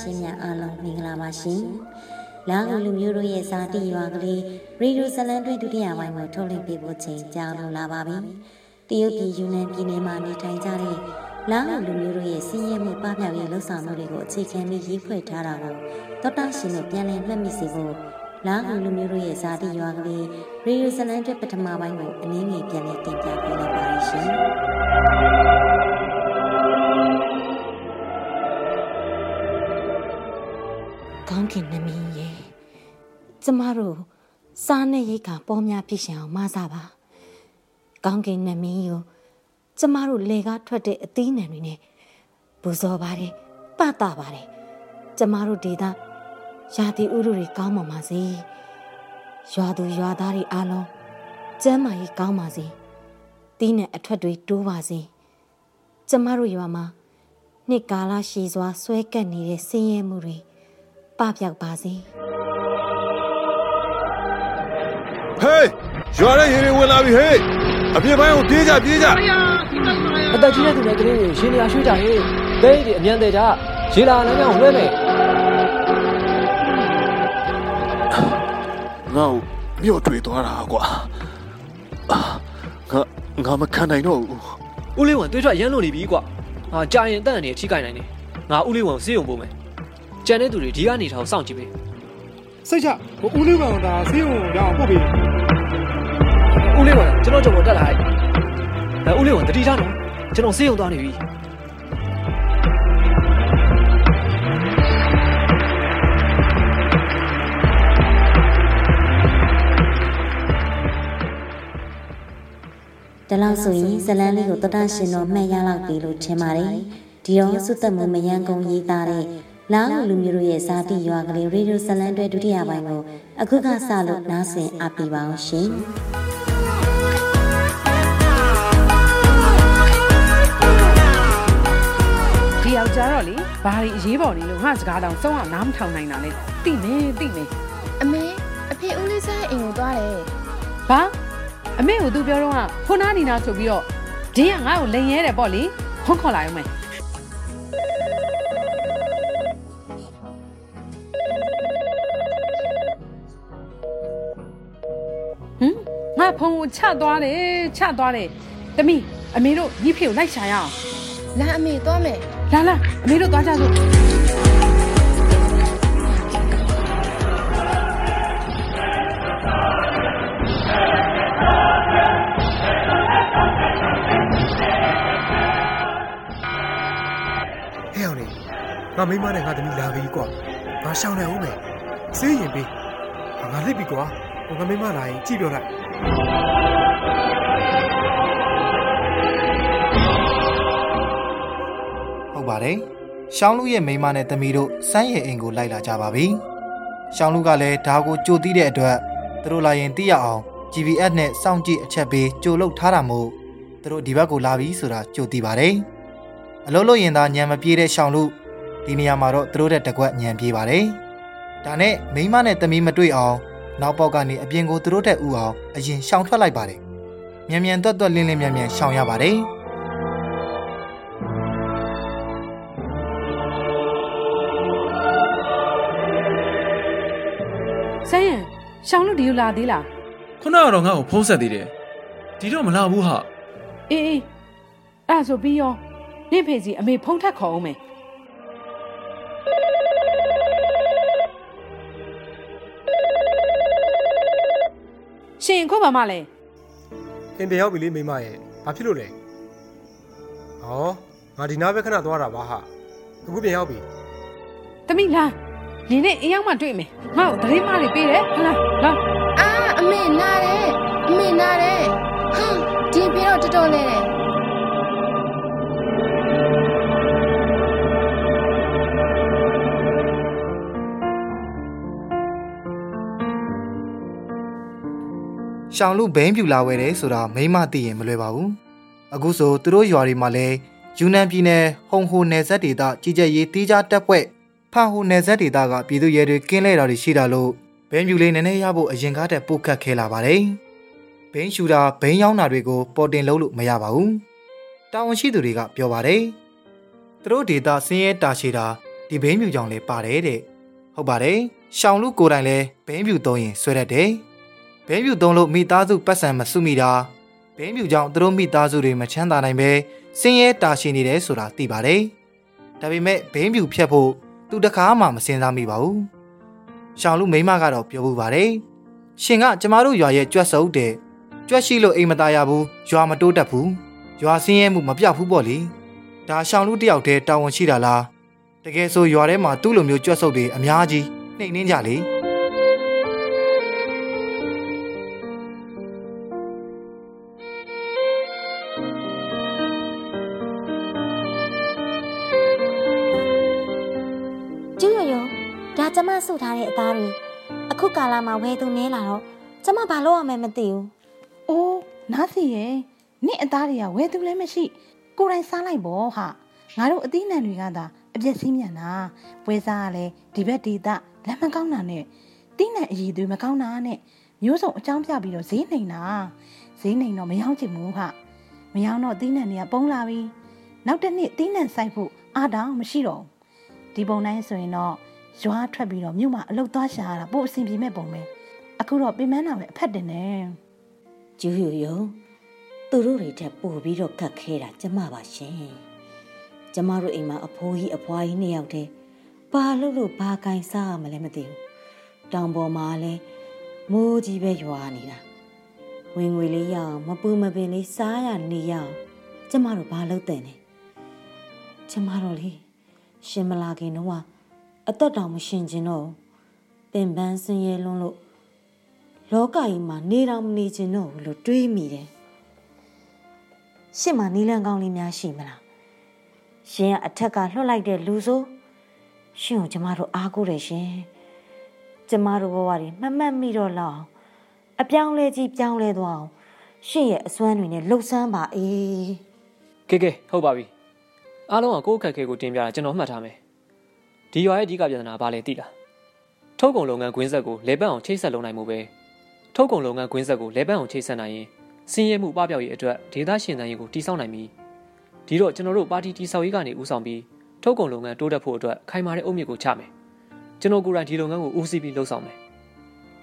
ရှင်များအားလုံးမင်္ဂလာပါရှင်။လာဟုလူမျိုးတို့ရဲ့ဇာတိရွာကလေးရေဒီယိုဇလန်တွင်ဒုတိယပိုင်းမှာထုတ်လွှင့်ပေးဖို့ချိန်ကြာလို့လာပါပြီ။တရုတ်ပြည်ယူနန်ပြည်နယ်မှာနေထိုင်ကြတဲ့လာဟုလူမျိုးတို့ရဲ့စီးရဲမှုပပျောက်ရေးလှုပ်ဆောင်မှုတွေကိုအခြေခံပြီးရေးဖွဲ့ထားတာကိုသောတာရှင်တို့ပြန်လည်မှတ်မိစေဖို့လာဟုလူမျိုးတို့ရဲ့ဇာတိရွာကလေးရေဒီယိုဇလန်တွင်ပထမပိုင်းကိုအနည်းငယ်ပြန်လည်တင်ပြပေးလိုက်ပါရရှင်။ ကောင်းခင်နမင်းရေကျမတို့စားနဲ့ရိတ်ကပေါ်များဖြစ်ရှင်အောင်မဆပါကောင်းခင်နမင်းကိုကျမတို့လေကားထွက်တဲ့အသီးနှံတွေနဲ့ပူဇော်ပါတယ်ပတာပါတယ်ကျမတို့ဒေသရာသီဥတုတွေကောင်းပါပါစေရွာသူရွာသားတွေအားလုံးကျမ်းမာရေးကောင်းပါစေတီးနဲ့အထွတ်တွေတိုးပါစေကျမတို့ရွာမှာနှစ်ကာလရှည်စွာဆွဲကပ်နေတဲ့ဆင်းရဲမှုတွေ ပပျောက်ပါစေဟေးရွာရဲ့ရေတွေဝင်လာပြီဟေးအပြစ်ပိုင်းကိုပြေးကြပြေးကြအသက်ကြီးတဲ့သူတွေကလေးတွေရှင်နေရာရွှေ့ကြရေးဒိတ်တွေအမြန်သေးကြရေလာလမ်းကြောင်းလွှဲမယ်ငါ့ကိုမြို့တွေ့သွားတာကွာအာငါငါမခံနိုင်တော့ဘူးဦးလေးဝန်တွေးထွက်ရမ်းလို့နေပြီကွာအာကြာရင်တန့်အနေချိကိုင်နိုင်တယ်ငါဦးလေးဝန်စေးုံပို့မယ် ကြံတဲ့သူတွေဒီကနေထောင်စောင့်ကြည့်ပေးစိတ်ချဟိုဦးလေးကောင်ဒါဆေးရုံရအောင်ပို့ပေးဦးလေးဝန်ကျွန်တော်ကြော်တက်လာအဲဦးလေးဝန်တတိထားနော်ကျွန်တော်စေးရုံသွားနေပြီဒါလောက်ဆိုရင်ဇလန်းလေးကိုတတရှင်တော်မှတ်ရလောက်ပြီလို့ထင်ပါတယ်ဒီတော့စုသက်မှုမယန်းကုံရေးသားတဲ့ လာဟုလူမျိုးတို့ရဲ့ဇာတိရွာကလေးရေဒီယိုဇလန်တွဲဒုတိယပိုင်းကိုအခုကစလို့နားဆင်အပ်ပြီးပါအောင်ရှင်ဒီယောက်ျားတော့လေဘာတွေအရေးပေါ်နေလို့ငါစကားတောင်စုံအောင်နားမထောင်နိုင်တာလေတိနေတိနေအမေအဖေဦးလေးဆိုင်အိမ်ကိုသွားတယ်ဘာအမေကိုသူပြောတော့ဖုန်းနာနေနာဆိုပြီးတော့ဒင်းကငါ့ကိုလိန်ရဲတယ်ပေါ့လေဖုန်းခေါ်လာရုံပဲ ဖုန်းကိုချသွားတယ်ချသွားတယ်တမီအမေတို့ညီဖေကိုလိုက်ရှာရအောင်လာအမေသွားမယ်လာလာအမေတို့သွားကြစို့ငါမိမနဲ့ငါသမီးလာပြီကွာငါရှောင်းနေဦးမယ်စေးရင်ပေးငါလှစ်ပြီကွာငါမိမလာရင်ကြည့်ပြောလိုက် ဟုတ်ပါတယ်ရှောင်းလူရဲ့မိမနဲ့သမီးတို့စမ်းရဲ့အိမ်ကိုလိုက်လာကြပါပြီရှောင်းလူကလည်းဒါကိုကြိုသိတဲ့အတွက်သူတို့လာရင်သိရအောင် GPS နဲ့စောင့်ကြည့်အချက်ပေးကြိုလုတ်ထားတာမို့သူတို့ဒီဘက်ကိုလာပြီဆိုတာကြိုသိပါတယ်အလုံးလို့ရင်သာညံမပြေးတဲ့ရှောင်းလူဒီနေရာမှာတော့သူတို့တဲ့တကွက်ညံပြေးပါတယ်။ဒါနဲ့မိမနဲ့သမီးမတွေ့အောင် နောက်ပေါက်ကနေအပြင်ကိုသူတို့တဲ့ဥအောင်အရင်ရှောင်ထွက်လိုက်ပါတယ်။မြန်မြန်တွတ်တွတ်လင်းလင်းမြန်မြန်ရှောင်ရပါတယ်။ဆန်းရန်ရှောင်းလို့ဒီလိုလာသေးလားခုနကတော့ငါ့ကိုဖုံးဆက်သေးတယ်ဒီတော့မလာဘူးဟာအေးအေးအဲ့ဆိုပြီးရောနင့်ဖေစီအမေဖုံးထက်ခေါ်အောင်မယ် ရှင်ခုဘာမှလဲအင်တရောက်ပြီလေမိမရဲ့ဘာဖြစ်လို့လဲဟောငါဒီနားပဲခဏသွားတာပါဟာအခုပြန်ရောက်ပြီတမိလားနေနဲ့အရောက်မှတွေ့မယ်ငါ့ကိုသတင်းမတွေပေးတယ်ဟလားလာအာအမေနားတယ်အမေနားတယ်ဟာဒီပြေတော့တော်တော်လေးတယ် ရှောင်လူဘိန်းပြူလာဝဲတယ်ဆိုတာမိမသိရင်မလွယ်ပါဘူးအခုဆိုသူတို့ရွာတွေမှာလဲယူနန်ပြည်နယ်ဟုံဟိုနယ်စပ်ဒေသကြီးကြပ်ရေးတီးခြားတပ်ဖွဲ့ဖာဟိုနယ်စပ်ဒေသကပြည်သူရဲတွေကင်းလဲတာတွေရှိတာလို့ဘိန်းပြူလေးနည်းနည်းရဖို့အရင်ကားတက်ပို့ခတ်ခဲလာပါတယ်ဘိန်းရှူတာဘိန်းရောင်းတာတွေကိုပေါ်တင်လုပ်လို့မရပါဘူးတာဝန်ရှိသူတွေကပြောပါတယ်သူတို့ဒေသဆင်းရဲတာရှိတာဒီဘိန်းဖြူကြောင့်လည်းပါတယ်တဲ့ဟုတ်ပါတယ်ရှောင်းလူကိုယ်တိုင်လည်းဘိန်းဖြူသုံးရင်ဆွဲတတ်တယ် ဘိန်းဖြူသုံးလို့မိသားစုပတ်စံမစုမိတာဘိန်းဖြူကြောင့်သူတို့မိသားစုတွေမချမ်းသာနိုင်ပဲဆင်းရဲတာရှည်နေတယ်ဆိုတာသိပါတယ်ဒါပေမဲ့ဘိန်းဖြူဖြတ်ဖို့သူတခါမှမစင်စားမိပါဘူးရှောင်းလူမိမကတော့ပြောဘူးပါတယ်ရှင်ကကျမတို့ရွာရဲ့ကြွက်စုပ်တဲ့ကြွက်ရှိလို့အိမ်မသားရဘူးရွာမတိုးတက်ဘူးရွာဆင်းရဲမှုမပြောက်ဘူးပေါ့လေဒါရှောင်းလူတယောက်တည်းတာဝန်ရှိတာလားတကယ်ဆိုရွာထဲမှာသူ့လိုမျိုးကြွက်စုပ်တွေအများကြီးနှိမ်နှင်းကြလေ ကာလမှာဝယ်သူနေလာတော့ကျမဘာလို့ရမယ်မသိဘူး။အိုးနားစီရဲ့နင့်အသားတွေကဝယ်သူလည်းမရှိကိုယ်တိုင်စားလိုက်ပေါ့ဟာ။ငါတို့အသီးနှံတွေကသာအပြည့်စည်းမြန်တာ။ပွဲစားကလည်းဒီဘက်ဒေတာလက်မကောင်းတာနဲ့တီးနှံအည်သွေးမကောင်းတာနဲ့မျိုးစုံအကြောင်းပြပြီးတော့ဈေးနှိမ်တာ။ဈေးနှိမ်တော့မရောက်ချင်ဘူးဟာ။မရောက်တော့တီးနှံတွေကပုံလာပြီ။နောက်တစ်နှစ်တီးနှံဆိုင်ဖို့အားတောင်မရှိတော့ဘူး။ဒီပုံတိုင်းဆိုရင်တော့ရွာထွက်ပြီးတော့မြို့မှာအလုတ်သွားရှာရတာပို့အဆင်ပြေမဲ့ပုံပဲ။ အခုတော့ပြင်မန်းတာပဲအဖက်တင်နေ။ကျူးရရောသူတို့တွေထက်ပိုပြီးတော့ခက်ခဲတာကျမပါရှင်ကျမတို့အိမ်မှာအဖိုးကြီးအဖွားကြီးနှစ်ယောက်တည်းဘာလို့လို့ဘာကင်စားရမလဲမသိဘူးတောင်ပေါ်မှာလည်းမိုးကြီးပဲရွာနေတာဝင်ငွေလေးရအောင်မပူမပင်လေးစားရနေရအောင်ကျမတို့ဘာလုပ်တဲ့လဲကျမတို့လေရှင်မလာခင်တော့ကအသက်တောင်မရှင်ကျင်တော့ဘူးပင်ပန်းဆင်းရဲလွန်းလို့ လောကကြီးမှာနေတော့မနေချင်တော့ဘူးလို့တွေးမိတယ်။ရှင့်မှာနီလန်ကောင်းလေးများရှိမလား။ရှင်ကအထက်ကလွှတ်လိုက်တဲ့လူဆိုရှင်ကိုကျမတို့အားကိုးတယ်ရှင်။ကျမတို့ဘဝတွေမမှတ်မိတော့လောက်အောင်အပြောင်းလဲကြီးပြောင်းလဲသွားအောင်ရှင်ရဲ့အစွမ်းတွေနဲ့လှုပ်ဆန်းပါအေးကဲကဲဟုတ်ပါပြီအားလုံးကကိုယ့်အခက်အခဲကိုတင်ပြတာကျွန်တော်မှတ်ထားမယ်ဒီရွာရဲ့အဓိကပြဿနာဘာလဲသိလားထုတ်ကုန်လုပ်ငန်းကွင်းဆက်ကိုလဲပတ်အောင်ချိတ်ဆက်လုပ်နိုင်မှုပဲ ထုတ်ကုန်လုပ်ငန်းကွင်းဆက်ကိုလဲပတ်အောင်ချိတ်ဆက်နိုင်ရင်စင်းရဲမှုပပျောက်ရေးအတွက်ဒေသရှင်တိုင်းကိုတိစောက်နိုင်ပြီဒီတော့ကျွန်တော်တို့ပါတီတီဆောက်ရေးကနေဦးဆောင်ပြီးထုတ်ကုန်လုပ်ငန်းတိုးတက်ဖို့အတွက်ခိုင်မာတဲ့အုတ်မြစ်ကိုချမယ်ကျွန်တော်ကိုယ်တိုင်ဒီလုပ်ငန်းကိုဦးစီးပြီးလှုပ်ဆောင်မယ်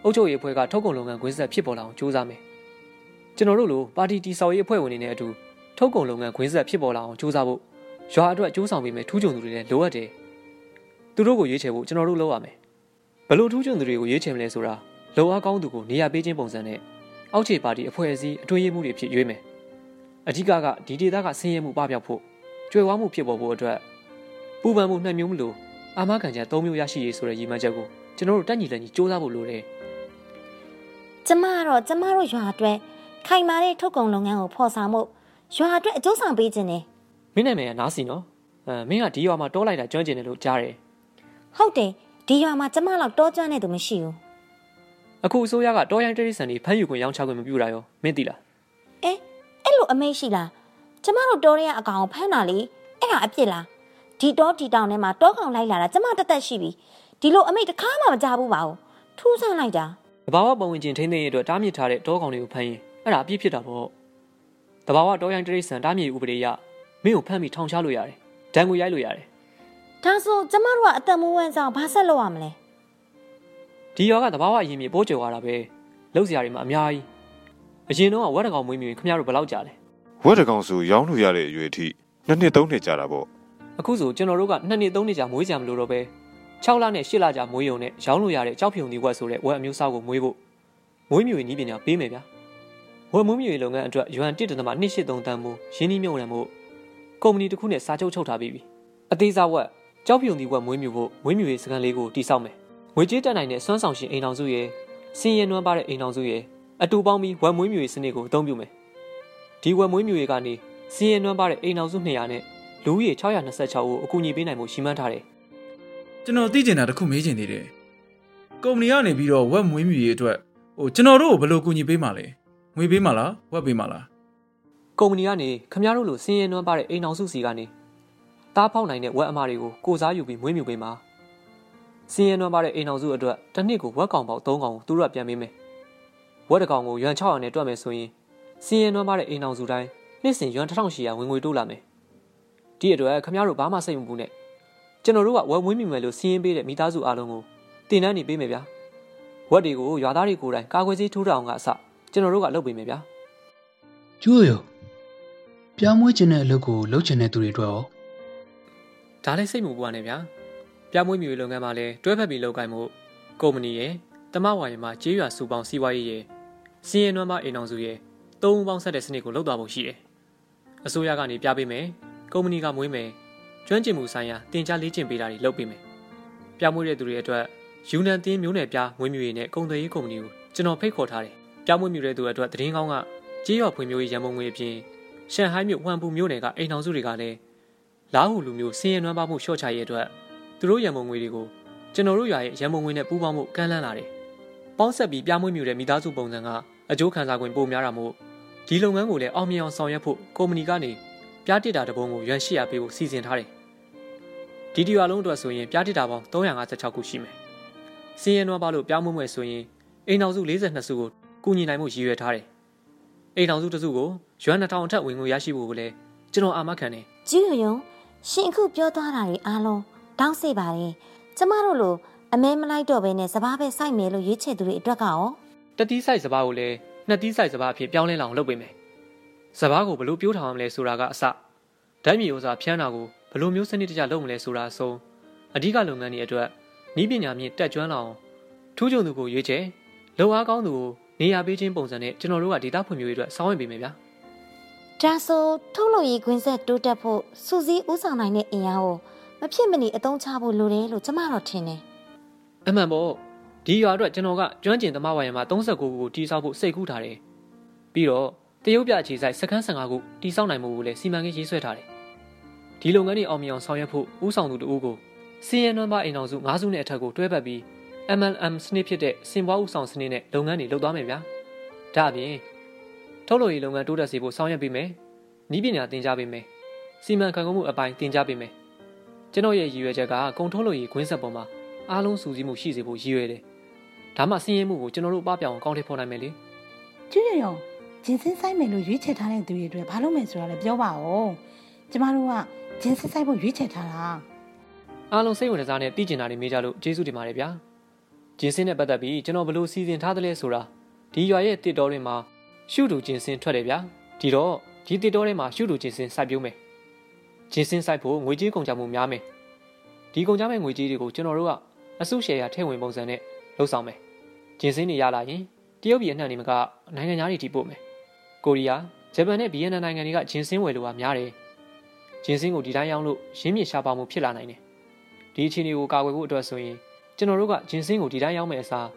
အုပ်ချုပ်ရေးအဖွဲ့ကထုတ်ကုန်လုပ်ငန်းကွင်းဆက်ဖြစ်ပေါ်လာအောင်ကြိုးစားမယ်ကျွန်တော်တို့လိုပါတီတီဆောက်ရေးအဖွဲ့ဝင်တွေနဲ့အတူထုတ်ကုန်လုပ်ငန်းကွင်းဆက်ဖြစ်ပေါ်လာအောင်ကြိုးစားဖို့ရွာအတွက်ကြိုးဆောင်ပေးမယ်ထူးချွန်သူတွေလည်းလိုအပ်တယ်သူတို့ကိုရွေးချယ်ဖို့ကျွန်တော်တို့လုပ်ရမယ်ဘယ်လိုထူးချွန်သူတွေကိုရွေးချယ်မလဲဆိုတာ လောအားကောင်းသူကိုနေရာပေးခြင်းပုံစံနဲ့အောက်ခြေပါတီအဖွဲ့အစည်းအတွင်းရေးမှုတွေဖြစ်ရွေးမယ်အဓိကကဒီဒေသကဆင်းရဲမှုပပျောက်ဖို့ကျွယ်ဝမှုဖြစ်ပေါ်ဖို့အတွက်ပူပန်မှုနှံ့မျိုးမလို့အာမခံချက်၃မျိုးရရှိရေးဆိုတဲ့ရည်မှန်းချက်ကိုကျွန်တော်တို့တက်ညီလက်ညီစ조사ဖို့လိုတယ်ကျမကတော့ကျမတို့ရွာအတွက်ခိုင်မာတဲ့ထုတ်ကုန်လုပ်ငန်းကိုဖော်ဆောင်မှုရွာအတွက်အကျိုးဆောင်ပေးခြင်းနဲ့မင်းနာမည်ကနားစီနော်အဲမင်းကဒီရွာမှာတောလိုက်တာကျွမ်းကျင်တယ်လို့ကြားတယ်ဟုတ်တယ်ဒီရွာမှာကျမလောက်တောကျွမ်းတဲ့သူမရှိဘူး အခုအစိုးရကတောရိုင်းတရိษံတွေဖမ်းယူခွင့်ရောင်းချခွင့်မပြုတာရောမင်းသိလားအဲအဲ့လိုအမိတ်ရှိလားကျမတို့တောရဲအကောင်ကိုဖမ်းတာလေအဲ့ဒါအပြစ်လားဒီတောဒီတောင်ထဲမှာတောကောင်လိုက်လာတာကျမတက်တက်ရှိပြီဒီလိုအမိတ်တစ်ခါမှမကြဘူးပါဘူးထူးဆန်းလိုက်တာတဘာဝပုံဝင်ချင်းထိန်းသိမ်းရေးအတွက်တားမြစ်ထားတဲ့တောကောင်တွေကိုဖမ်းရင်အဲ့ဒါအပြစ်ဖြစ်တာပေါ့တဘာဝတောရိုင်းတရိษံတားမြစ်ဥပဒေအရမင်းကိုဖမ်းပြီးထောင်ချလို့ရတယ်ဒဏ်ငွေရိုက်လို့ရတယ်ဒါဆိုကျမတို့ကအသက်မွေးဝမ်းဆောင်ဘာဆက်လုပ်ရမလဲ ဒီရွာကတဘာဝအရင်မြေပိုးကြော်ရတာပဲလောက်စရာတွေမှာအများကြီးအရင်တော့ဝက်တကောင်မွေးမြူရင်ခင်ဗျားတို့ဘယ်လောက်ကြာလဲဝက်တကောင်ဆိုရောင်းလို့ရတဲ့အရွယ်အထိနှစ်နှစ်သုံးနှစ်ကြာတာပေါ့အခုဆိုကျွန်တော်တို့ကနှစ်နှစ်သုံးနှစ်ကြာမွေးကြမလို့တော့ပဲ6လနဲ့8လကြာမွေးရုံနဲ့ရောင်းလို့ရတဲ့ကြောက်ဖြုံဒီဝက်ဆိုတဲ့ဝက်အမျိုးအစားကိုမွေးဖို့မွေးမြူရေးနည်းပညာပေးမယ်ဗျာဝက်မွေးမြူရေးလုပ်ငန်းအတွက်ယွမ်1.2တန်မိုးရင်းနှီးမြှုပ်နှံမှုကုမ္ပဏီတစ်ခုနဲ့စာချုပ်ချုပ်ထားပြီးပြီအသေးစားဝက်ကြောက်ဖြုံဒီဝက်မွေးမြူဖို့မွေးမြူရေးစကန်လေးကိုတိစောက်မယ် ငွေကြေးတက်နိုင်တဲ့စွမ်းဆောင်ရှင်အိမ်တော်စုရဲ့စင်ရဲနွမ်းပါတဲ့အိမ်တော်စုရဲ့အတူပေါင်းပြီးဝက်မွေးမြူရေးစနစ်ကိုအသုံးပြုမယ်ဒီဝက်မွေးမြူရေးကနေစင်ရဲနွမ်းပါတဲ့အိမ်တော်စု200နဲ့လူဦးရေ626ကိုအကူအညီပေးနိုင်မှုရှိမှန်းထားတယ်ကျွန်တော်သိကျင်တာတစ်ခုမေးချင်သေးတယ်ကုမ္ပဏီကနေပြီးတော့ဝက်မွေးမြူရေးအတွက်ဟိုကျွန်တော်တို့ကိုဘယ်လိုကူညီပေးမှာလဲငွေပေးမှာလားဝက်ပေးမှာလားကုမ္ပဏီကနေခမရတို့လိုစင်းရဲနွမ်းပါတဲ့အိမ်အောင်စုစီကနေတားဖောက်နိုင်တဲ့ဝက်အမတွေကိုကိုစားယူပြီးမွေးမြူပေးမှာ စင်းရဲနွမ်းပါတဲ့အိမ်အောင်စုအတွက်တစ်နှစ်ကိုဝက်ကောင်ပေါက်3ကောင်ကိုသူတို့ကပြန်ပေးမယ်ဝက်တစ်ကောင်ကိုရွမ်600နဲ့တွက်မယ်ဆိုရင်စင်းရဲနွမ်းပါတဲ့အိမ်အောင်စုတိုင်းနှစ်စဉ်ရွမ်1800ဝင်ငွေတိုးလာမယ်ဒီအတွက်ခမရတို့ဘာမှစိတ်မပူနဲ့ကျွန်တော်တို့ကဝက်ဝင်းမိမယ်လို့စီးရင်ပေးတဲ့မိသားစုအားလုံးကိုတင်တန်းနေပေးမယ်ဗျာဝက်တွေကိုရွာသားတွေကိုယ်တိုင်ကာကွယ်ဆေးထိုးတောင်ကအစကျွန်တော်တို့ကလုပ်ပေးမယ်ဗျာကျိုးရပြားမွေးခြင်းတဲ့အလုပ်ကိုလုပ်ချင်တဲ့သူတွေအတွက်ရောဒါလည်းစိတ်မပူပါနဲ့ဗျာ ပြမွေးမြူရေးလုပ်ငန်းမှာလည်းတွဲဖက်ပြီးလုပ်ကိုင်မှုကုမ္ပဏီရဲ့တမဝါရင်မှာကြေးရွာစုပေါင်းစီးပွားရေးရဲ့စီးရင်နွမ်းမအိမ်အောင်စုရဲ့သုံးဦးပေါင်းဆက်တဲ့စနစ်ကိုလုပ်သွားဖို့ရှိတယ်အစိုးရကနေပြပေးမယ်ကုမ္ပဏီကမွေးမယ်ကျွမ်းကျင်မှုဆိုင်ရာတင် जा လေ့ကျင့်ပေးတာတွေလုပ်ပေးမယ်ပြမွေးတဲ့သူတွေအတွက်ယူနန်တင်းမျိုးနယ်ပြမွေးမြူရေးနဲ့ကုန်သွယ်ရေးကုမ္ပဏီကိုကျွန်တော်ဖိတ်ခေါ်ထားတယ်ပြမွေးမြူတဲ့သူအတွက်သတင်းကောင်းကကြေးရွာဖွံ့ဖြိုးရေးရန်ပုံငွေအပြင်ရှန်ဟိုင်းမြို့ဟွမ်ပူမြို့နယ်ကအိမ်အောင်စုတွေကလည်းလာဟုလူမျိုးစင်းရဲနွမ်းပါမှုလျှော့ချရေးအတွက် သူတို့ရန်ပုံငွေတွေကိုကျွန်တော်တို့ရွာရဲ့ရန်ပုံငွေနဲ့ပူးပေါင်းမှုကမ်းလှမ်းလာတယ်။ပေါင်းဆက်ပြီးပြမွေးမြူတဲ့မိသားစုပုံစံကအကျိုးခံစား권ပိုများတာမို့ဒီလုပ်ငန်းကိုလည်းအောင်မြင်အောင်ဆောင်ရွက်ဖို့ကုမ္ပဏီကနေပြားတစ်တာတပုံကိုရွှန်ရှိရပေးဖို့စီစဉ်ထားတယ်။ဒီဒီရွာလုံးအတွက်ဆိုရင်ပြားတစ်တာပေါင်း356ခုရှိမယ်။စင်းရဲနွမ်းပါလို့ပြားမွေးမွေဆိုရင်အိမ်တော်စု42စုကိုကူညီနိုင်မှုရည်ရွယ်ထားတယ်။အိမ်တော်စုတစုကိုရွမ်2000အထက်ဝင်ငွေရရှိဖို့ကိုလည်းကျွန်တော်အာမခံတယ်ကျူးယုံရှင်အခုပြောသွားတာတွေအားလုံး တောင်းစေပါတယ်ကျမတို့လိုအမဲမလိုက်တော့ဘဲနဲ့စပားပဲစိုက်မယ်လို့ရွေးချယ်သူတွေအတွက်ကရောတတိဆိုင်စပားကိုလည်းနှစ်တိဆိုင်စပားအဖြစ်ပြောင်းလဲလာအောင်လုပ်ပေးမယ်။စပားကိုဘယ်လိုပြိုးထောင်ရမလဲဆိုတာကအစဓာတ်မြေဥစားဖျန်းတာကိုဘယ်လိုမျိုးစနစ်တကျလုပ်မလဲဆိုတာအဆုံးအဓိကလုပ်ငန်းတွေအတွက်ဤပညာမြင့်တက်ကြွလာအောင်ထူးချွန်သူကိုရွေးချယ်လုံအားကောင်းသူကိုနေရာပေးခြင်းပုံစံနဲ့ကျွန်တော်တို့ကဒေတာဖွံ့ဖြိုးရေးအတွက်စောင့်ရပေးမယ်ဗျာဒါဆိုထုတ်လို့ရေးခွင်းဆက်တိုးတက်ဖို့စူးစီးဥဆောင်နိုင်တဲ့အင်အားကို မဖြစ်မနေအသုံးချဖို့လိုတယ်လို့ကျမတော့ထင်တယ်။အမှန်ပေါ့ဒီရွာအတွက်ကျွန်တော်ကကျွမ်းကျင်သမားဝါယံမှာ39ခုကိုတီးဆောက်ဖို့စိတ်ကူးထားတယ်။ပြီးတော့တရုတ်ပြအခြေဆိုင်စခန်း15ခုတီးဆောက်နိုင်မှုကိုလည်းစီမံကိန်းရေးဆွဲထားတယ်။ဒီလုပ်ငန်းတွေအောင်မြင်အောင်ဆောင်ရွက်ဖို့ဥဆောင်သူတို့ကိုစီယန်နံပါတ်အိမ်အောင်စု9စုနဲ့အထက်ကိုတွဲပတ်ပြီး MLM စနစ်ဖြစ်တဲ့စင်ပွားဥဆောင်စနစ်နဲ့လုပ်ငန်းတွေလုပ်သွားမယ်ဗျာ။ဒါအပြင်ထုတ်လုပ်ရေးလုပ်ငန်းတိုးတက်စေဖို့ဆောင်ရွက်ပေးမယ်။ဤပညာသင်ကြားပေးမယ်။စီမံခန့်ခွဲမှုအပိုင်းသင်ကြားပေးမယ်။ ကျွန်တော်ရဲ့ရည်ရွယ်ချက်ကကုန်ထုတ်လုပ်ရေးခွင်းဆက်ပေါ်မှာအားလုံးစူးစီးမှုရှိစေဖို့ရည်ရွယ်တယ်။ဒါမှစည်ရင်မှုကိုကျွန်တော်တို့ပပျောက်အောင်ကောင်းထည့်ဖော်နိုင်မယ်လေကျူးရရုံဂျင်းစင်းဆိုင်မယ်လို့ရွေးချယ်ထားတဲ့သူတွေအတွက်ဘာလုပ်မယ်ဆိုတာလည်းပြောပါဦးကျမတို့ကဂျင်းစင်းဆိုင်ဖို့ရွေးချယ်ထားတာ။အားလုံးစိတ်ဝင်စားနဲ့သိကျင်တာတွေမေးကြလို့ကျေးဇူးတင်ပါတယ်ဗျာ။ဂျင်းစင်းနဲ့ပတ်သက်ပြီးကျွန်တော်ဘလို့စီစဉ်ထားသလဲဆိုတာဒီရွာရဲ့တစ်တော်တွေမှာရှုတူဂျင်းစင်းထွက်တယ်ဗျာ။ဒီတော့ဒီတစ်တော်တွေမှာရှုတူဂျင်းစင်းစိုက်ပျိုးမယ်။ ဂျင်းစင်းစိုက်ဖို့ငွေကြေးကုန်ကြမှုများမယ်။ဒီကုန်ကြမဲ့ငွေကြေးတွေကိုကျွန်တော်တို့ကအစုရှယ်ယာထည့်ဝင်ပုံစံနဲ့လှုပ်ဆောင်မယ်။ဂျင်းစင်းတွေရလာရင်တရုတ်ပြည်အနှံ့နေမကနိုင်ငံသားတွေထိပို့မယ်။ကိုရီးယားဂျပန်နဲ့ဗီယက်နမ်နိုင်ငံတွေကဂျင်းစင်းဝယ်လိုတာများတယ်။ဂျင်းစင်းကိုဒီတိုင်းရောင်းလို့ရင်းမြစ်ရှားပါမှုဖြစ်လာနိုင်တယ်။ဒီအခြေအနေကိုကာကွယ်ဖို့အတွက်ဆိုရင်ကျွန်တော်တို့ကဂျင်းစင်းကိုဒီတိုင်းရောင်းမယ်အစား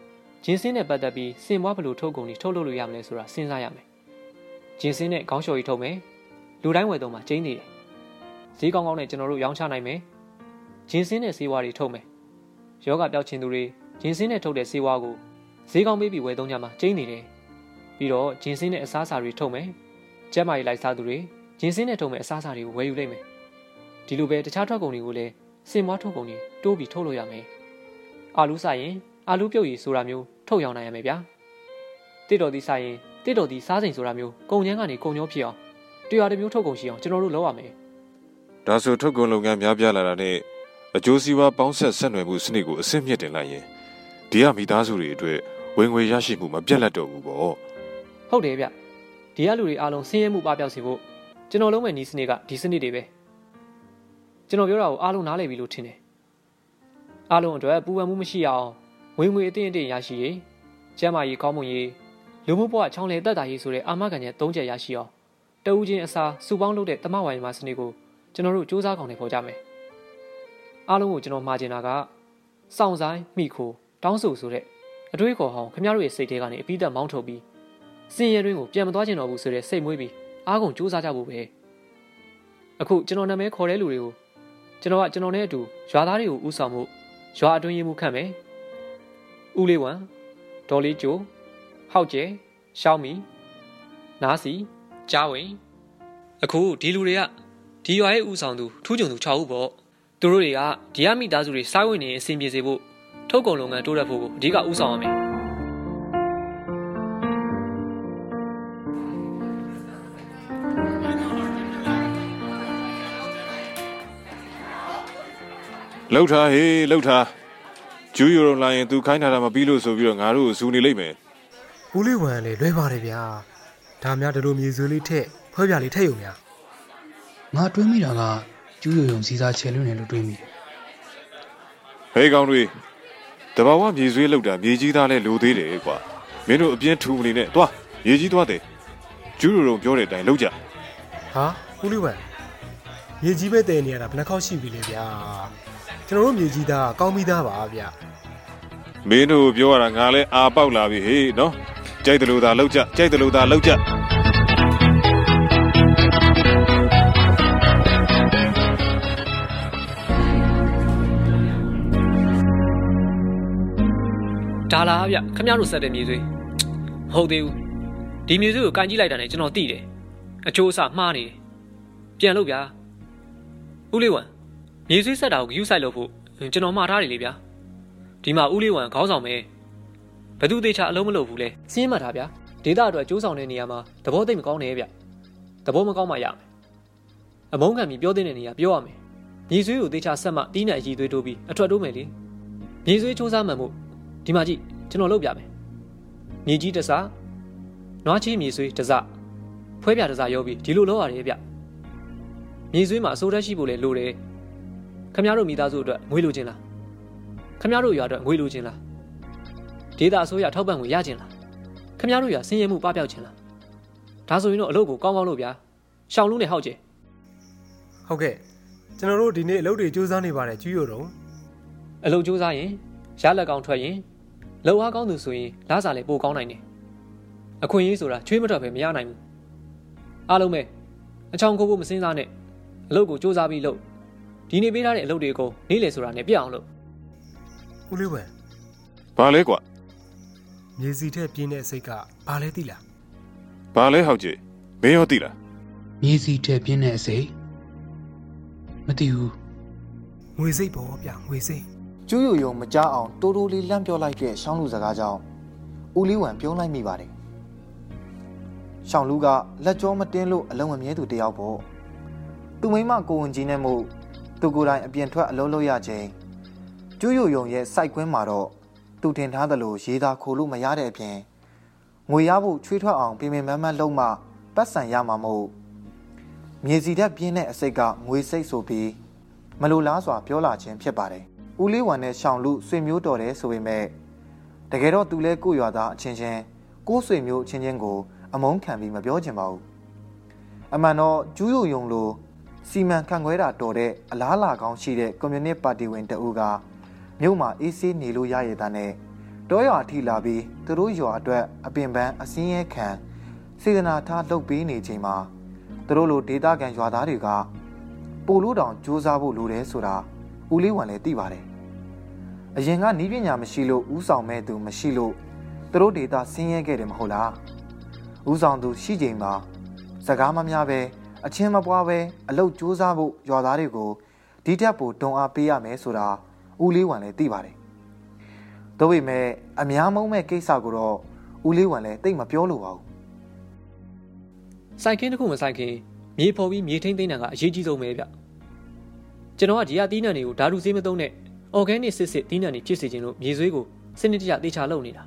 ဂျင်းစင်းနဲ့ပတ်သက်ပြီးစင်ပွားဘယ်လိုထုတ်ကုန်တွေထုတ်လုပ်လို့ရမလဲဆိုတာစဉ်းစားရမယ်။ဂျင်းစင်းနဲ့ခေါင်းလျှော်ကြီးထုတ်မယ်။လူတိုင်းဝယ်တော့မှကျင်းနေတယ်။ ဈေးကောင်းကောင်းနဲ့ကျွန်တော်တို့ရောင်းချနိုင်မယ်။ဂျင်းစင်းနဲ့ဆေးဝါးတွေထုတ်မယ်။ယောဂပျောက်ခြင်းသူတွေဂျင်းစင်းနဲ့ထုတ်တဲ့ဆေးဝါးကိုဈေးကောင်းပေးပြီးဝယ်သုံးကြမှာကျင်းနေတယ်။ပြီးတော့ဂျင်းစင်းနဲ့အစားအစာတွေထုတ်မယ်။ကျက်မာရေးလိုက်စားသူတွေဂျင်းစင်းနဲ့ထုတ်မဲ့အစားအစာတွေကိုဝယ်ယူလိုက်မယ်။ဒီလိုပဲတခြားထွက်ကုန်တွေကိုလည်းစင်မွားထုတ်ကုန်တွေတိုးပြီးထုတ်လို့ရမယ်။အာလူစားရင်အာလူပြုတ်ရည်ဆိုတာမျိုးထုတ်ရောင်းနိုင်ရမယ်ဗျာ။တစ်တော်ဒီစားရင်တစ်တော်ဒီစားစိန်ဆိုတာမျိုးကုန်ချမ်းကနေကုန်ညောဖြစ်အောင်တရားတစ်မျိုးထုတ်ကုန်ရှိအောင်ကျွန်တော်တို့လုပ်ရမယ် ဒါဆိုထုတ်ကုန်လုပ်ငန်းများပြားလာတာနဲ့အကျိုးစီးပွားပေါင်းဆက်ဆက်နွယ်မှုစနစ်ကိုအဆင့်မြင့်တင်လိုက်ရင်ဒီကမိသားစုတွေအတွက်ဝင်ငွေရရှိမှုမပြတ်လက်တော့ဘူးပေါ့။ဟုတ်တယ်ဗျ။ဒီကလူတွေအားလုံးဆင်းရဲမှုပပျောက်စေဖို့ကျွန်တော်လုံးမဲ့နီးစနစ်ကဒီစနစ်တွေပဲ။ကျွန်တော်ပြောတာကိုအားလုံးနားလည်ပြီလို့ထင်တယ်။အားလုံးအတွက်ပူပန်မှုမရှိအောင်ဝင်ငွေအတင်းအတင်းရရှိရေးကျန်းမာရေးကောင်းမွန်ရေးလူမှုဘဝချောင်းလေတက်တာရေးဆိုတဲ့အာမခံချက်၃ချက်ရရှိအောင်တဦးချင်းအစားစုပေါင်းလုပ်တဲ့တမဝိုင်မာစနစ်ကို ကျွန်တော်တို့စူးစမ်းကောင်းနေပေါ်ကြမယ်။အားလုံးကိုကျွန်တော်မှာချင်တာကစောင့်ဆိုင်မိခိုတောင်းဆိုဆိုတဲ့အတွေးခေါ်ဟောင်းခင်ဗျားတို့ရဲ့စိတ်ထဲကနေအပိသက်မောင်းထုတ်ပြီးစင်ရဲတွင်းကိုပြန်မသွားချင်တော့ဘူးဆိုတဲ့စိတ်မွေးပြီးအားကုန်စူးစမ်းကြဖို့ပဲအခုကျွန်တော်နာမည်ခေါ်တဲ့လူတွေကိုကျွန်တော်ကကျွန်တော်နဲ့အတူရွာသားတွေကိုဥဆောင်မှုရွာအတွင်းရေးမှုခန့်မယ်ဦးလေးဝမ်ဒေါ်လေးကျိုဟောက်ကျဲရှောင်းမီနားစီကြားဝင်အခုဒီလူတွေက ဒီရွာရဲ့ဥဆောင်သူထူးချွန်သူ6ဦးပေါ့သူတို့တွေကဒီရမိသားစုတွေစားဝင်နေအဆင်ပြေစေဖို့ထုတ်ကုန်လုပ်ငန်းတိုးတက်ဖို့ကိုအဓိကဥဆောင်ရမယ်ကလှုပ်ထားဟေးလှုပ်ထားကျူးယူရုံလာရင်သူခိုင်းထားတာမပြီးလို့ဆိုပြီးတော့ငါတို့ကိုဇူနေလိမ့်မယ်ဦးလေးဝံလေလွဲပါတယ်ဗျာဒါများဒီလိုမြေဆွေးလေးထက်ဖွဲပြလေးထက်ယူများ ငါတွေးမိတာကကျူးရုံရုံစီစားချဲလွန်းတယ်လို့တွေးမိတယ်ဟေးကောင်တွေတဘာဝမြေဆွေးလှုပ်တာမြေကြီးသားလဲလိုသေးတယ်ကွာမင်းတို့အပြင်းထူမနေနဲ့တွားမြေကြီးသွားတယ်ကျူးယူရုံပြောတဲ့အတိုင်းလှုပ်ကြဟာဦးလေးဝံမြေကြီးပဲတည်နေရတာဘယ်နှခေါက်ရှိပြီလဲဗျာကျွန်တော်တို့မြေကြီးသားကောင်းပြီးသားပါဗျာမင်းတို့ပြောရတာငါလဲအာပေါက်လာပြီဟေးနော်ကြိုက်တယ်လို့သာလှုပ်ကြကြိုက်တယ်လို့သာလှုပ်ကြ ဒါလားဗျခမရတို့ဆက်တဲ့မြေဆွေးမဟုတ်သေးဘူးဒီမြေဆွေးကိုကန်ကြည့်လိုက်တာနဲ့ကျွန်တော်သိတယ်အချိုးအစမှားနေတယ်ပြန်လို့ဗျာဦးလေးဝံမြေဆွေးဆက်တာကိုဂယူးဆိုင်လို့ဖို့ကျွန်တော်မှားထားတယ်လေဗျာဒီမှာဦးလေးဝံခေါင်းဆောင်ပဲဘသူသေးချာအလုံးမလုပ်ဘူးလေစင်းမှတ်ထားဗျာဒေတာအတွက်စူးဆောင်တဲ့နေရာမှာသဘောသိမကောင်းနေဗျသဘောမကောင်းမှရမယ်အမုန်းခံပြီးပြောတဲ့နေရာပြောရမယ်မြေဆွေးကိုသေချာဆက်မှတီးနဲ့အည်သွေးတိုးပြီးအထွက်တိုးမယ်လေမြေဆွေးစူးစမ်းမှန်မှု ဒီမှာကြည့်ကျွန်တော်လုပ်ပြမယ်မြေကြီးတစားနွားချီမြေဆွေးတစားဖွဲပြတစားရောပြီးဒီလိုလုပ်ရတယ်ဗျမြေဆွေးမှာအစိုးရရှိဖို့လေလိုတယ်ခမရတို့မိသားစုအတွက်ငွေလိုချင်လားခမရတို့ရွာအတွက်ငွေလိုချင်လားဒေတာအစိုးရထောက်ပံ့ငွေရချင်လားခမရတို့ရွာဆင်းရဲမှုပပျောက်ချင်လားဒါဆိုရင်တော့အလုပ်ကိုကောင်းကောင်းလုပ်ဗျာရှောင်းလုံးနဲ့ဟောက်ကျင်ဟုတ်ကဲ့ကျွန်တော်တို့ဒီနေ့အလုပ်တွေစူးစမ်းနေပါတယ်ကျူးရတော့အလုပ်ကြိုးစားရင်ရလက်ကောင်းထွက်ရင် လောက်အားကောင်းသူဆိုရင်လားစာလည်းပိုကောင်းနိုင်တယ်အခွင့်အရေးဆိုတာချွေးမထွက်ပဲမရနိုင်ဘူးအားလုံးပဲအချောင်ကိုဖို့မစင်းစားနဲ့အလုပ်ကိုစူးစမ်းပြီးလုပ်ဒီနေ့ပေးထားတဲ့အလုပ်တွေကိုနေ့လည်ဆိုတာနဲ့ပြအောင်လုပ်ဦးလေးဝံဘာလဲကွာမြေစီထက်ပြင်းတဲ့စိတ်ကဘာလဲသိလားဘာလဲဟောက်ကြီးမင်းရောသိလားမြေစီထဲပြင်းတဲ့အစိမသိဘူးငွေစိတ်ပေါ့ဗျာငွေစိတ် ကျူးယိုယုံမကြောက်အောင်တိုးတိုးလေးလန့်ပြောလိုက်တဲ့ရှောင်းလူစကားကြောင့်ဦးလေးဝံပြုံးလိုက်မိပါတယ်ရှောင်းလူကလက်ကြောမတင်းလို့အလုံးမမြဲသူတယောက်ပေါ့သူမိမကိုဝင်ကြီးနဲ့မို့သူကိုယ်တိုင်အပြင်ထွက်အလုံးလို့ရခြင်းကျူးယိုယုံရဲ့စိုက်ကွင်းမှာတော့သူတင်ထားသလိုရေးသားခိုလို့မရတဲ့အပြင်ငွေရဖို့ချွေးထွက်အောင်ပြင်ပင်မန်းမန်းလုံးမှပတ်စံရမှာမို့မြေစီတက်ပြင်းတဲ့အစိတ်ကငွေစိတ်ဆိုပြီးမလိုလားစွာပြောလာခြင်းဖြစ်ပါတယ်။ ဦးလေးဝံနဲ့ရှောင်းလူဆွေမျိုးတော်တယ်ဆိုပေမဲ့တကယ်တော့သူလဲကိုရွာသားအချင်းချင်းကိုဆွေမျိုးအချင်းချင်းကို အမုန်းခံပြီးမပြောချင်ပါဘူး။အမှန်တော့ကျူးယုံယုံလိုစီမံခန့်ခွဲတာတော်တဲ့အလားလာကောင်းရှိတဲ့ကွန်မြူနစ်ပါတီဝင်တအူးကမြို့မှာအေးဆေးနေလို့ရရတဲ့နဲ့တောရွာအထိလာပြီးသူတို့ရွာအတွက်အပင်ပန်းအစင်းရဲခံစေတနာထားလုပ်ပေးနေချိန်မှာသူတို့လိုဒေတာကန်ရွာသားတွေကပို့လို့တောင်စူးစမ်းဖို့လိုတယ်ဆိုတာဦးလေးဝံလည်းသိပါတယ်။ အရင်ကနီးပညာမရှိလို့ဥဆောင်မဲ့သူမရှိလို့သူတို့ဒေတာဆင်းရဲခဲ့တယ်မဟုတ်လား။ဥဆောင်သူရှိချိန်မှာစကားမများပဲအချင်းမပွားပဲအလုတ်စူးစမ်းဖို့ရွာသားတွေကိုဒီတက်ပိုတွန်းအားပေးရမယ်ဆိုတာဦးလေးဝံလည်းသိပါတယ်။ဒါပေမဲ့အများမုံမဲ့ကိစ္စကိုတော့ဦးလေးဝံလည်းတိတ်မပြောလို့ပါဘူးစိုက်ခင်းတစ်ခုမစိုက်ခင်းမြေဖော်ပြီးမြေထိမ့်သိမ်းတာကအရေးကြီးဆုံးပဲဗျကျွန်တော်ကဒီဟာတီးနှံတွေကိုဓာတုဆေးမသုံးနဲ့ organic စစ်စစ်တီးနှံတွေဖြစ်စေခြင်းလို့မြေဆွေးကိုစနစ်တကျသေချာလုပ်နေတာ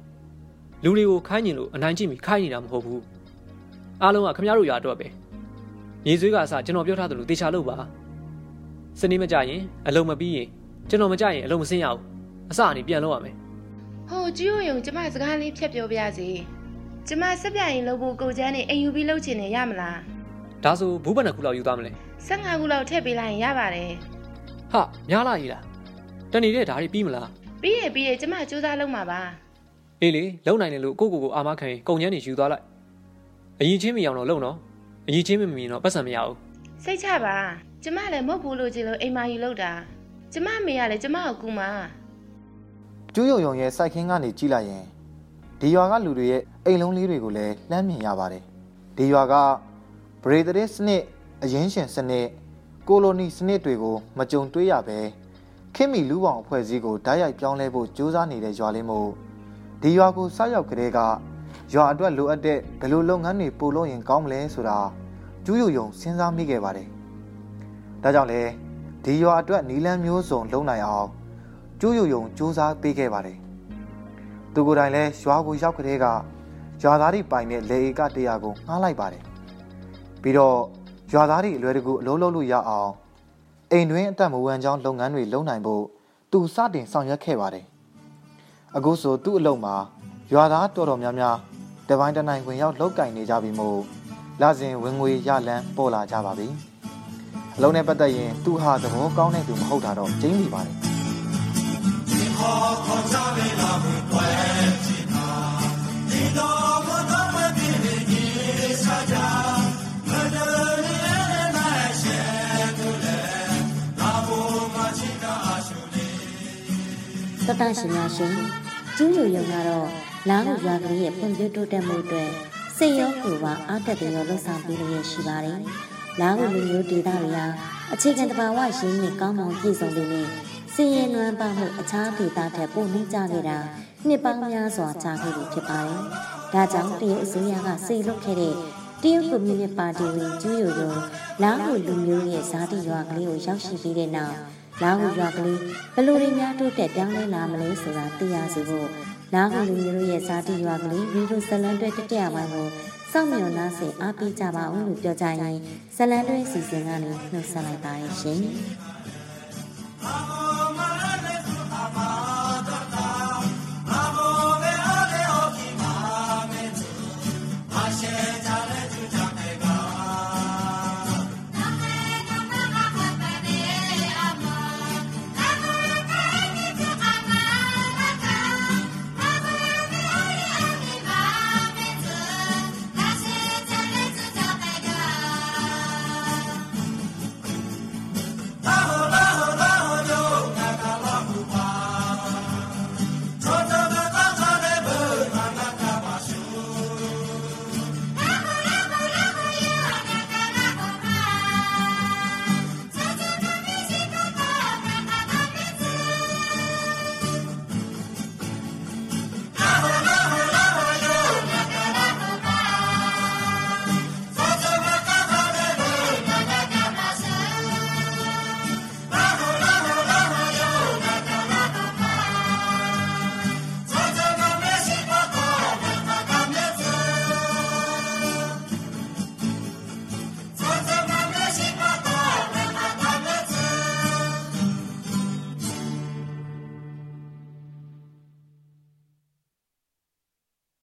လူတွေကိုခိုင်းကျင်လို့အနိုင်ကျင့်ပြီးခိုင်းနေတာမဟုတ်ဘူးအားလုံးကခမရတို့ရွာတော့ပဲမြေဆွေးကအစကျွန်တော်ပြောထားသလိုသေချာလုပ်ပါစနေမကြရင်အလုံးမပြီးရင်ကျွန်တော်မကြရင်အလုံးမစင်းရဘူးအစအနေပြန်လုပ်ရမယ်ဟိုကျူးယုံကျမစကားလေးဖြတ်ပြောပြစီကျမစက်ပြရင်လုပ်ဖို့ကိုချမ်းနေအိမ်ယူပြီးလုပ်ချင်နေရမလားဒါဆိုဘူးဘဏ္ဍခုလောက်ယူသွားမလဲ15ခုလောက်ထည့်ပေးလိုက်ရင်ရပါတယ်ဟာများလာကြီးလား တနေတဲ့ဓာတ်တွေပြီးမလားပြီးရပြီးရကျမစူးစမ်းလုပ်မှာပါအေးလေလုံနိုင်တယ်လို့ကိုကိုကိုအာမခံရင်ကုန်ချမ်းနေယူသွားလိုက်အရင်ချင်းမရအောင်တော့လုံနော်အရင်ချင်းမမြင်တော့ပတ်စံမရဘူးစိတ်ချပါကျမလည်းမဟုတ်ဘူးလို့ကြည့်လို့အိမ်မာယူလုပ်တာကျမမေရလည်းကျမကိုကူမှာကျူးယုံယုံရဲ့စိုက်ခင်းကနေကြည့်လိုက်ရင်ဒီရွာကလူတွေရဲ့အိမ်လုံးလေးတွေကိုလည်းလှမ်းမြင်ရပါတယ်ဒီရွာကဗရေဒရစ်စနစ်အရင်ရှင်စနစ်ကိုလိုနီစနစ်တွေကိုမကြုံတွေ့ရပဲ ခင်မီလူပေါင်းအဖွဲ့အစည်းကိုဓာတ်ရိုက်ပြောင်းလဲဖို့ကြိုးစားနေတဲ့ရွာလေးမို့ဒီရွာကိုစရောက်ကလေးကရွာအတွက်လိုအပ်တဲ့ဘယ်လိုလုပ်ငန်းတွေပို့လို့ရင်ကောင်းမလဲဆိုတာကျူးယုံယုံစဉ်းစားမိခဲ့ပါတယ်ဒါကြောင့်လဲဒီရွာအတွက်နီလန်းမျိုးစုံလုံနိုင်အောင်ကျိုးယုံယုံစူးစမ်းပေးခဲ့ပါတယ်။သူကိုယ်တိုင်လည်းရွာကိုရောက်ကလေးကရွာသားတွေပိုင်တဲ့လေဧကတရာကိုငှားလိုက်ပါတယ်။ပြီးတော့ရွာသားတွေအလွယ်တကူအလုံးလုံးလို့ရအောင် အိမ်တွင်းအသက်မဝမ်းကြောင်းလုပ်ငန်းတွေလုပ်နိုင်ဖို့သူစတင်ဆောင်ရွက်ခဲ့ပါတယ်။အခုဆိုသူ့အလုပ်မှာရွာသားတော်တော်များများတပိုင်းတနိုင်ဝင်ရောက်လောက်ကင်နေကြပြီမို့လာစဉ်ဝင်ငွေရလန်းပေါ်လာကြပါပြီ။အလုံးနဲ့ပတ်သက်ရင်သူဟာသဘောကောင်းတဲ့သူမဟုတ်တာတော့ကျင်းနေပါတယ်တတ ရှင်များရှင်ကျူးလူယုံကတော့လာဟုရွာကလေးရဲ့ဖွံ့ဖြိုးတိုးတက်မှုအတွက်စိတ်ရောကိုယ်ပါအားတက်တယ်ရောလှုပ်ဆောင်ပေးလို့ရရှိပါတယ်။လာဟုလူမျိုးဒေသတွေဟာအခြေခံတဘာဝရင်းနဲ့ကောင်းမွန်ပြည့်စုံတဲ့နဲ့စည်ရင်နွမ်းပါမှုအခြားဒေသထက်ပိုနှိမ့်ကြခဲ့တာနှစ်ပေါင်းများစွာကြာခဲ့ပြီဖြစ်ပါတယ်။ဒါကြောင့်တရုတ်အစိုးရကစေလွတ်ခဲ့တဲ့တရုတ်ကွန်မြူနစ်ပါတီဝင်ကျူးယုံယုံလာဟုလူမျိုးရဲ့ဇာတိရွာကလေးကိုရောက်ရှိပြီးတဲ့နောက် လာဟုရွာကလေးဘယ်လိုတွေများတိုးတက်ပြောင်းလဲလာမလဲဆိုတာသိရစီဖို့လာဟုလူမျိုးရဲ့ဇာတိရွာကလေးဗီဒီယိုဇလန်တွဲတတိယပိုင်းကိုစောင့်မျှော်နှားစေအားပေးကြပါဦးလို့ပြောကြရင်ဇလန်တွဲစီစဉ်ကနေနှုတ်ဆက်လိုက်ပါရရှင်။